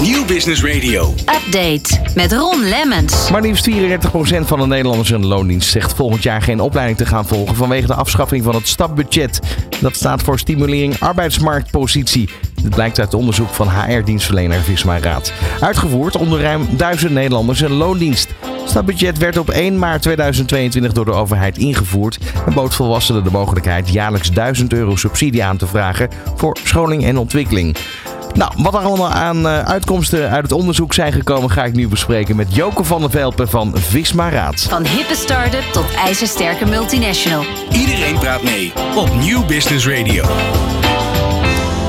Nieuw Business Radio. Update met Ron Lemmens. Maar liefst 34% van de Nederlanders in de loondienst zegt volgend jaar geen opleiding te gaan volgen vanwege de afschaffing van het stapbudget. Dat staat voor stimulering arbeidsmarktpositie. Dit blijkt uit onderzoek van HR-dienstverlener Visma Raad. Uitgevoerd onder ruim 1000 Nederlanders in de loondienst. Het stapbudget werd op 1 maart 2022 door de overheid ingevoerd en bood volwassenen de mogelijkheid jaarlijks 1000 euro subsidie aan te vragen voor scholing en ontwikkeling. Nou, wat er allemaal aan uh, uitkomsten uit het onderzoek zijn gekomen, ga ik nu bespreken met Joke van der Velpen van Visma Raad. Van hippe start-up tot ijzersterke multinational. Iedereen praat mee op Nieuw Business Radio.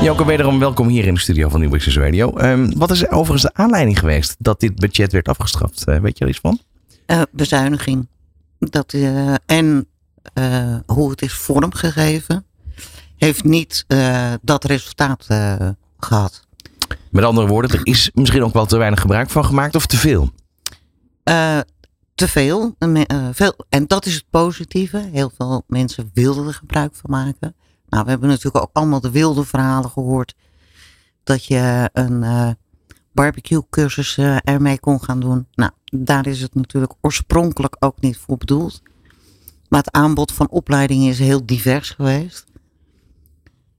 Joke, wederom welkom hier in de studio van Nieuw Business Radio. Um, wat is overigens de aanleiding geweest dat dit budget werd afgestraft? Uh, weet je er iets van? Uh, bezuiniging. Dat, en hoe het is vormgegeven, heeft niet dat resultaat gehad. Met andere woorden, er is misschien ook wel te weinig gebruik van gemaakt of te veel? Uh, te veel, uh, veel. En dat is het positieve. Heel veel mensen wilden er gebruik van maken. Nou, we hebben natuurlijk ook allemaal de wilde verhalen gehoord. Dat je een uh, barbecue cursus ermee kon gaan doen. Nou, daar is het natuurlijk oorspronkelijk ook niet voor bedoeld. Maar het aanbod van opleidingen is heel divers geweest.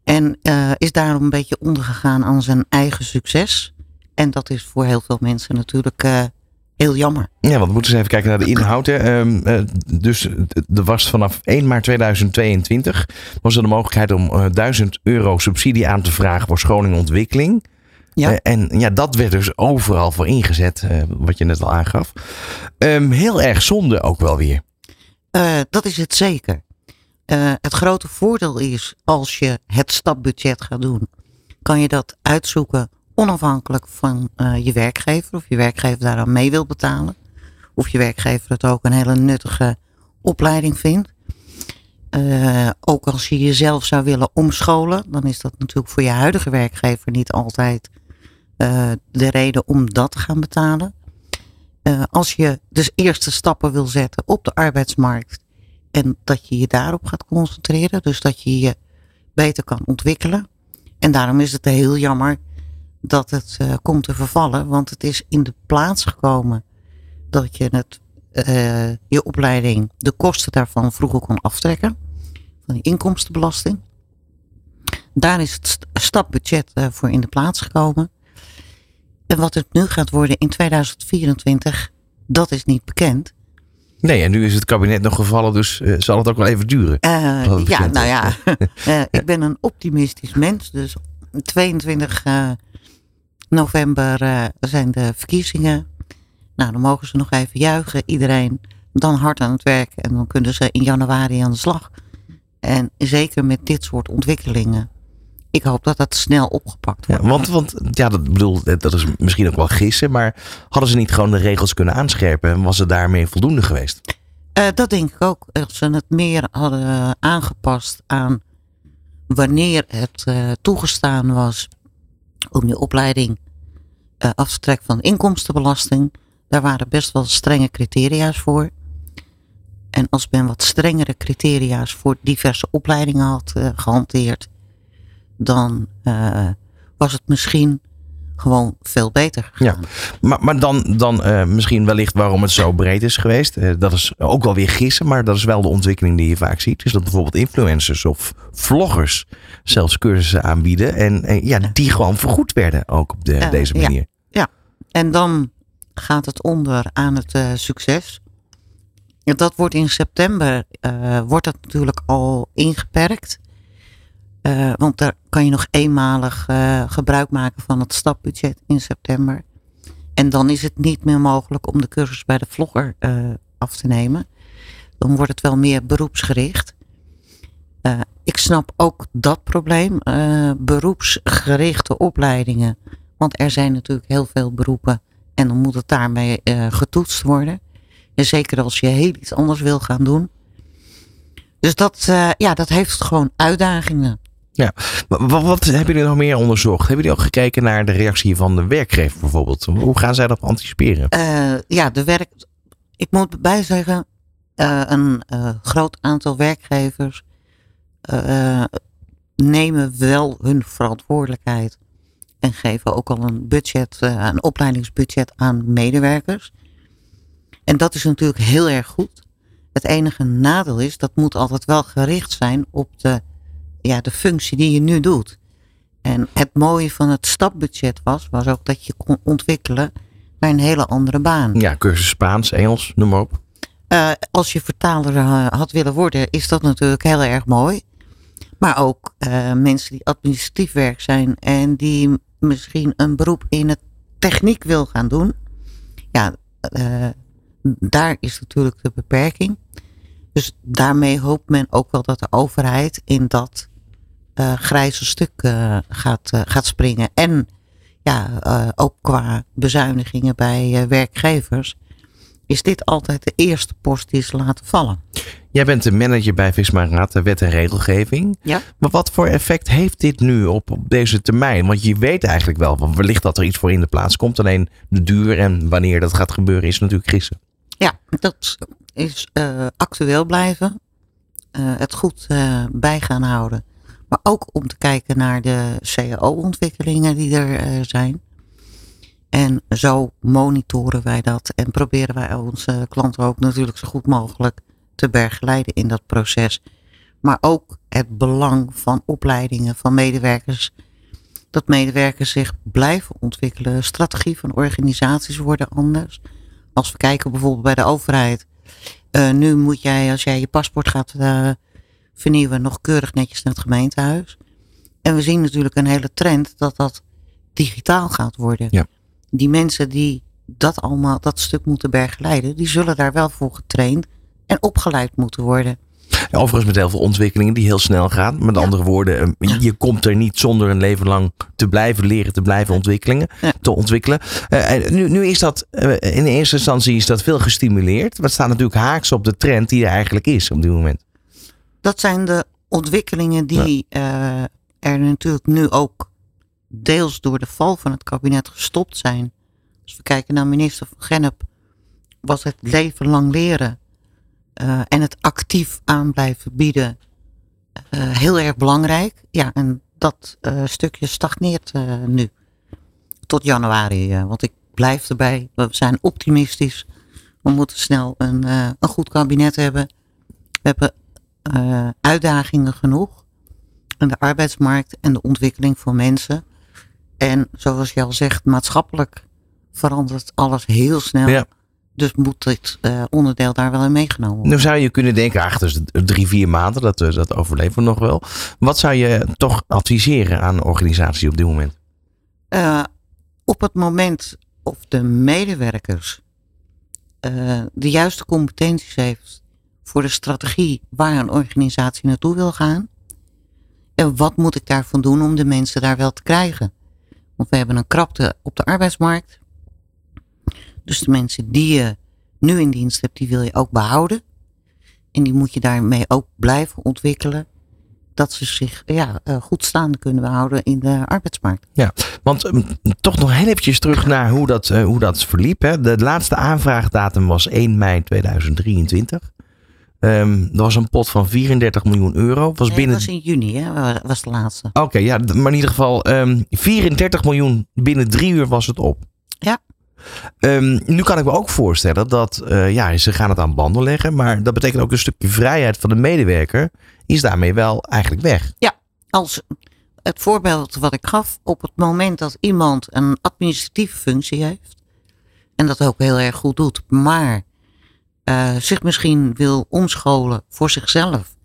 En uh, is daarom een beetje ondergegaan aan zijn eigen succes. En dat is voor heel veel mensen natuurlijk uh, heel jammer. Ja, want we moeten eens even kijken naar de inhoud. Hè. Um, uh, dus er was vanaf 1 maart 2022 was er de mogelijkheid om 1000 euro subsidie aan te vragen voor scholing en ontwikkeling. Ja. en ja, dat werd dus overal voor ingezet, wat je net al aangaf. Um, heel erg zonde ook wel weer. dat is het zeker. Uh, het grote voordeel is als je het stapbudget gaat doen, kan je dat uitzoeken onafhankelijk van uh, je werkgever. Of je werkgever daaraan mee wil betalen. Of je werkgever het ook een hele nuttige opleiding vindt. Uh, ook als je jezelf zou willen omscholen, dan is dat natuurlijk voor je huidige werkgever niet altijd de reden om dat te gaan betalen. als je dus eerste stappen wil zetten op de arbeidsmarkt en dat je je daarop gaat concentreren. Dus dat je je beter kan ontwikkelen. En daarom is het heel jammer dat het uh, komt te vervallen. Want het is in de plaats gekomen dat je het, uh, je opleiding, de kosten daarvan vroeger kon aftrekken. Van de inkomstenbelasting. Daar is het stapbudget uh, voor in de plaats gekomen. En wat het nu gaat worden in 2024, dat is niet bekend. Nee, en nu is het kabinet nog gevallen, dus uh, zal het ook wel even duren. Uh, ja, nou ja, uh, ik ben een optimistisch mens. Dus 22 november zijn de verkiezingen. Nou, dan mogen ze nog even juichen. Iedereen dan hard aan het werk. En dan kunnen ze in januari aan de slag. En zeker met dit soort ontwikkelingen. Ik hoop dat dat snel opgepakt wordt. Ja, want, want ja, dat bedoel, dat is misschien ook wel gissen, maar hadden ze niet gewoon de regels kunnen aanscherpen en was het daarmee voldoende geweest? Uh, dat denk ik ook. Als ze het meer hadden aangepast aan wanneer het uh, toegestaan was om je opleiding uh, af te trekken van inkomstenbelasting. Daar waren best wel strenge criteria's voor. En als men wat strengere criteria's voor diverse opleidingen had gehanteerd, dan uh, was het misschien gewoon veel beter gegaan. Ja, maar, maar dan, dan uh, misschien wellicht waarom het zo breed is geweest. Uh, dat is ook wel weer gissen, maar dat is wel de ontwikkeling die je vaak ziet. Dus dat bijvoorbeeld influencers of vloggers zelfs cursussen aanbieden. En, en ja, die gewoon vergoed werden ook op de, deze manier. Ja, ja, en dan gaat het onder aan het succes. Dat wordt in september, wordt dat natuurlijk al ingeperkt. Uh, want daar kan je nog eenmalig uh, gebruik maken van het stapbudget in september. En dan is het niet meer mogelijk om de cursus bij de vlogger uh, af te nemen. Dan wordt het wel meer beroepsgericht. ik snap ook dat probleem. beroepsgerichte opleidingen. Want er zijn natuurlijk heel veel beroepen. En dan moet het daarmee getoetst worden. En zeker als je heel iets anders wil gaan doen. Dus dat, ja, dat heeft gewoon uitdagingen. Ja, wat, wat hebben jullie nog meer onderzocht? Hebben jullie ook gekeken naar de reactie van de werkgever bijvoorbeeld? Hoe gaan zij dat anticiperen? Uh, ja, de werk. Ik moet bij zeggen, uh, een uh, groot aantal werkgevers nemen wel hun verantwoordelijkheid En geven ook al een budget, eh, een opleidingsbudget aan medewerkers. En dat is natuurlijk heel erg goed. Het enige nadeel is, dat moet altijd wel gericht zijn op de, ja, de functie die je nu doet. En het mooie van het stapbudget was, was ook dat je kon ontwikkelen naar een hele andere baan. Ja, cursus Spaans, Engels, noem maar op. Uh, als je vertaler uh, had willen worden, is dat natuurlijk heel erg mooi. Maar ook uh, mensen die administratief werk zijn en die misschien een beroep in het techniek wil gaan doen. Ja, daar is natuurlijk de beperking. Dus daarmee hoopt men ook wel dat de overheid in dat grijze stuk gaat, gaat springen. En ja, ook qua bezuinigingen bij werkgevers is dit altijd de eerste post die ze laten vallen. Jij bent de manager bij Visma Raad, de wet en regelgeving. Ja. Maar wat voor effect heeft dit nu op, op deze termijn? Want je weet eigenlijk wel, want wellicht dat er iets voor in de plaats komt. Alleen de duur en wanneer dat gaat gebeuren is natuurlijk gissen. Ja, dat is uh, actueel blijven. Uh, het goed uh, bij gaan houden. Maar ook om te kijken naar de CAO-ontwikkelingen die er zijn. En zo monitoren wij dat en proberen wij onze klanten ook natuurlijk zo goed mogelijk te begeleiden in dat proces. Maar ook het belang van opleidingen van medewerkers. Dat medewerkers zich blijven ontwikkelen. Strategie van organisaties worden anders. Als we kijken bijvoorbeeld bij de overheid. Uh, nu moet jij, als jij je paspoort gaat uh, vernieuwen, nog keurig netjes naar het gemeentehuis. En we zien natuurlijk een hele trend dat dat digitaal gaat worden. Ja die mensen die dat allemaal, dat stuk moeten begeleiden, die zullen daar wel voor getraind en opgeleid moeten worden. Overigens met heel veel ontwikkelingen die heel snel gaan. Met Ja. andere woorden, eh, je komt er niet zonder een leven lang te blijven leren, te blijven ontwikkelen. Ja. Te ontwikkelen. Eh, nu, nu is dat, eh, in eerste instantie is dat veel gestimuleerd. Maar het staat natuurlijk haaks op de trend die er eigenlijk is op dit moment. Dat zijn de ontwikkelingen die eh, er natuurlijk nu ook deels door de val van het kabinet gestopt zijn. Als we kijken naar minister van Gennep, was het leven lang leren eh, en het actief aan blijven bieden eh, heel erg belangrijk. Ja, en dat eh, stukje stagneert nu tot januari. want ik blijf erbij, we zijn optimistisch. We moeten snel een, een goed kabinet hebben. We hebben uitdagingen genoeg. En de arbeidsmarkt en de ontwikkeling van mensen. En zoals je al zegt, maatschappelijk verandert alles heel snel. Ja. Dus moet dit eh, onderdeel daar wel in meegenomen worden. Nu zou je kunnen denken, ach, dat is drie, vier maanden, dat, eh, dat overleven we nog wel. Wat zou je toch adviseren aan organisaties op dit moment? Eh, op het moment of de medewerkers de juiste competenties heeft voor de strategie waar een organisatie naartoe wil gaan. En wat moet ik daarvan doen om de mensen daar wel te krijgen? Want we hebben een krapte op de arbeidsmarkt. Dus de mensen die je nu in dienst hebt, die wil je ook behouden. En die moet je daarmee ook blijven ontwikkelen. Dat ze zich ja, eh, goed staande kunnen behouden in de arbeidsmarkt. Want ehm, toch nog heel eventjes terug naar hoe dat, eh, hoe dat verliep. Hè. De laatste aanvraagdatum was 1 mei 2023. Ehm er was een pot van 34 miljoen euro. Was Nee, binnen... dat was in juni, hè? was de laatste. Oké, ja, maar in ieder geval ehm 34 miljoen binnen drie uur was het op. Ja. Ehm, nu kan ik me ook voorstellen dat, eh, ja, ze gaan het aan banden leggen. Maar dat betekent ook een stukje vrijheid van de medewerker is daarmee wel eigenlijk weg. Als het voorbeeld wat ik gaf, op het moment dat iemand een administratieve functie heeft, en dat ook heel erg goed doet, maar eh, zich misschien wil omscholen voor zichzelf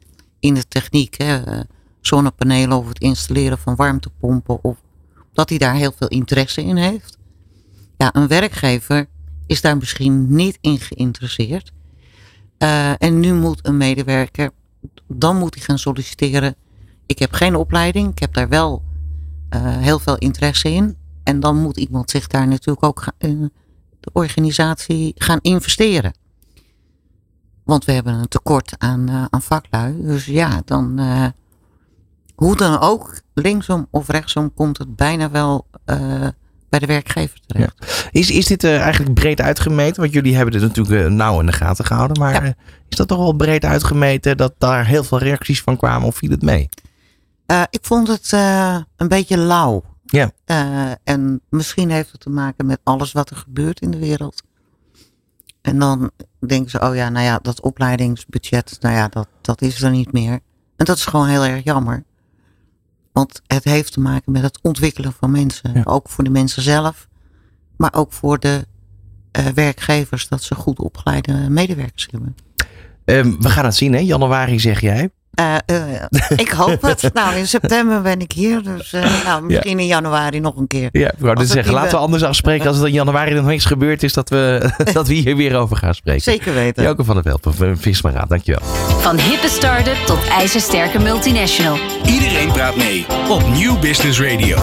in de techniek, hè, eh, zonnepanelen of het installeren van warmtepompen, of dat hij daar heel veel interesse in heeft. Ja, een werkgever is daar misschien niet in geïnteresseerd. Eh, en nu moet een medewerker, dan moet hij gaan solliciteren. Ik heb geen opleiding, ik heb daar wel eh, heel veel interesse in. En dan moet iemand zich daar natuurlijk ook ga- in de organisatie gaan investeren. Want we hebben een tekort aan, eh, aan vaklui. Dus ja, dan eh, hoe dan ook, linksom of rechtsom, komt het bijna wel eh, bij de werkgever terecht. Is, is dit eh, eigenlijk breed uitgemeten? Want jullie hebben dit natuurlijk eh, nauw in de gaten gehouden. Maar Ja. eh, is dat toch wel breed uitgemeten dat daar heel veel reacties van kwamen of viel het mee? Ik vond het een beetje lauw. Ja. En misschien heeft het te maken met alles wat er gebeurt in de wereld. En dan denken ze, oh ja, nou ja, dat opleidingsbudget, nou ja, dat, dat is er niet meer. En dat is gewoon heel erg jammer. Want het heeft te maken met het ontwikkelen van mensen. Ja. Ook voor de mensen zelf, maar ook voor de eh, werkgevers, dat ze goed opgeleide medewerkers hebben. Ehm, we gaan het zien, hè? Januari zeg jij. Eh, eh, ik hoop het. Nou, in september ben ik hier. Dus nou, misschien in januari nog een keer. Ja, ik wou dus zeggen, laten we anders afspreken als het in januari nog niks gebeurd is, dat we, dat we hier weer over gaan spreken. Zeker weten. Joke van der Welpen van Visma Raad, dankjewel. Van hippe start-up tot ijzersterke multinational. Iedereen praat mee op Nieuw Business Radio.